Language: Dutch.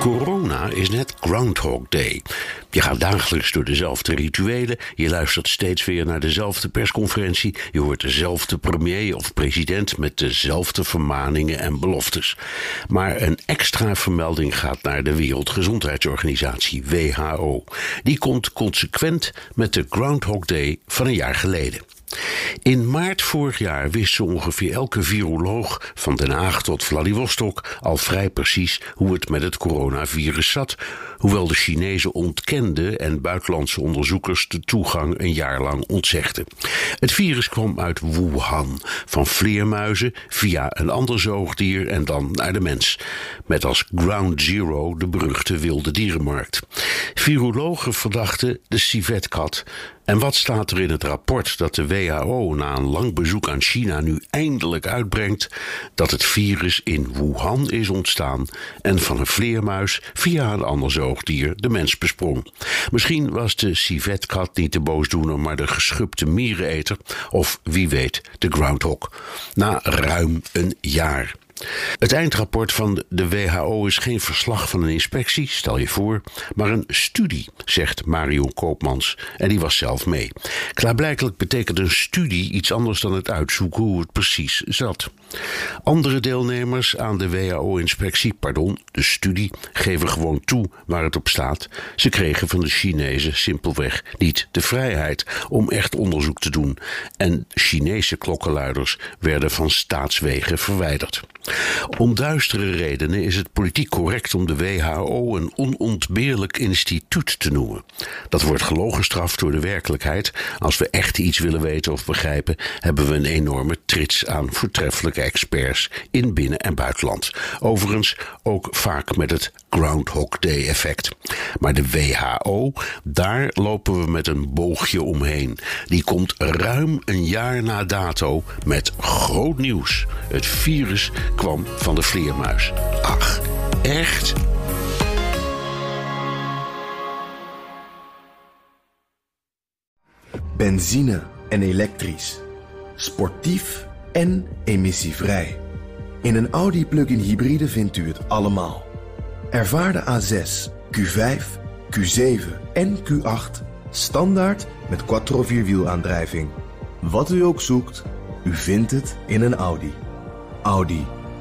Corona is net Groundhog Day. Je gaat dagelijks door dezelfde rituelen, je luistert steeds weer naar dezelfde persconferentie, je hoort dezelfde premier of president met dezelfde vermaningen en beloftes. Maar een extra vermelding gaat naar de Wereldgezondheidsorganisatie WHO. Die komt consequent met de Groundhog Day van een jaar geleden. In maart vorig jaar wist zo ongeveer elke viroloog van Den Haag tot Vladivostok al vrij precies hoe het met het coronavirus zat, hoewel de Chinezen ontkenden en buitenlandse onderzoekers de toegang een jaar lang ontzegden. Het virus kwam uit Wuhan, van vleermuizen via een ander zoogdier en dan naar de mens, met als ground zero de beruchte wilde dierenmarkt. Virologen verdachten de civetkat en wat staat er in het rapport dat de WHO na een lang bezoek aan China nu eindelijk uitbrengt? Dat het virus in Wuhan is ontstaan en van een vleermuis via een ander zoogdier de mens besprong. Misschien was de civetkat niet de boosdoener, maar de geschubte miereneter of wie weet de groundhog. Na ruim een jaar. Het eindrapport van de WHO is geen verslag van een inspectie, stel je voor, maar een studie, zegt Marion Koopmans. En die was zelf mee. Klaarblijkelijk betekent een studie iets anders dan het uitzoeken hoe het precies zat. Andere deelnemers aan de WHO-inspectie, pardon, de studie, geven gewoon toe waar het op staat. Ze kregen van de Chinezen simpelweg niet de vrijheid om echt onderzoek te doen. En Chinese klokkenluiders werden van staatswegen verwijderd. Om duistere redenen is het politiek correct om de WHO een onontbeerlijk instituut te noemen. Dat wordt gelogenstraft door de werkelijkheid. Als we echt iets willen weten of begrijpen, hebben we een enorme trits aan voortreffelijke experts in binnen- en buitenland. Overigens ook vaak met het Groundhog Day effect. Maar de WHO, daar lopen we met een boogje omheen. Die komt ruim een jaar na dato met groot nieuws. Het virus kwam van de vleermuis. Ach, echt? Benzine en elektrisch. Sportief en emissievrij. In een Audi plug-in hybride vindt u het allemaal. Ervaar de A6, Q5, Q7 en Q8 standaard met quattro vierwielaandrijving. Wat u ook zoekt, u vindt het in een Audi. Audi.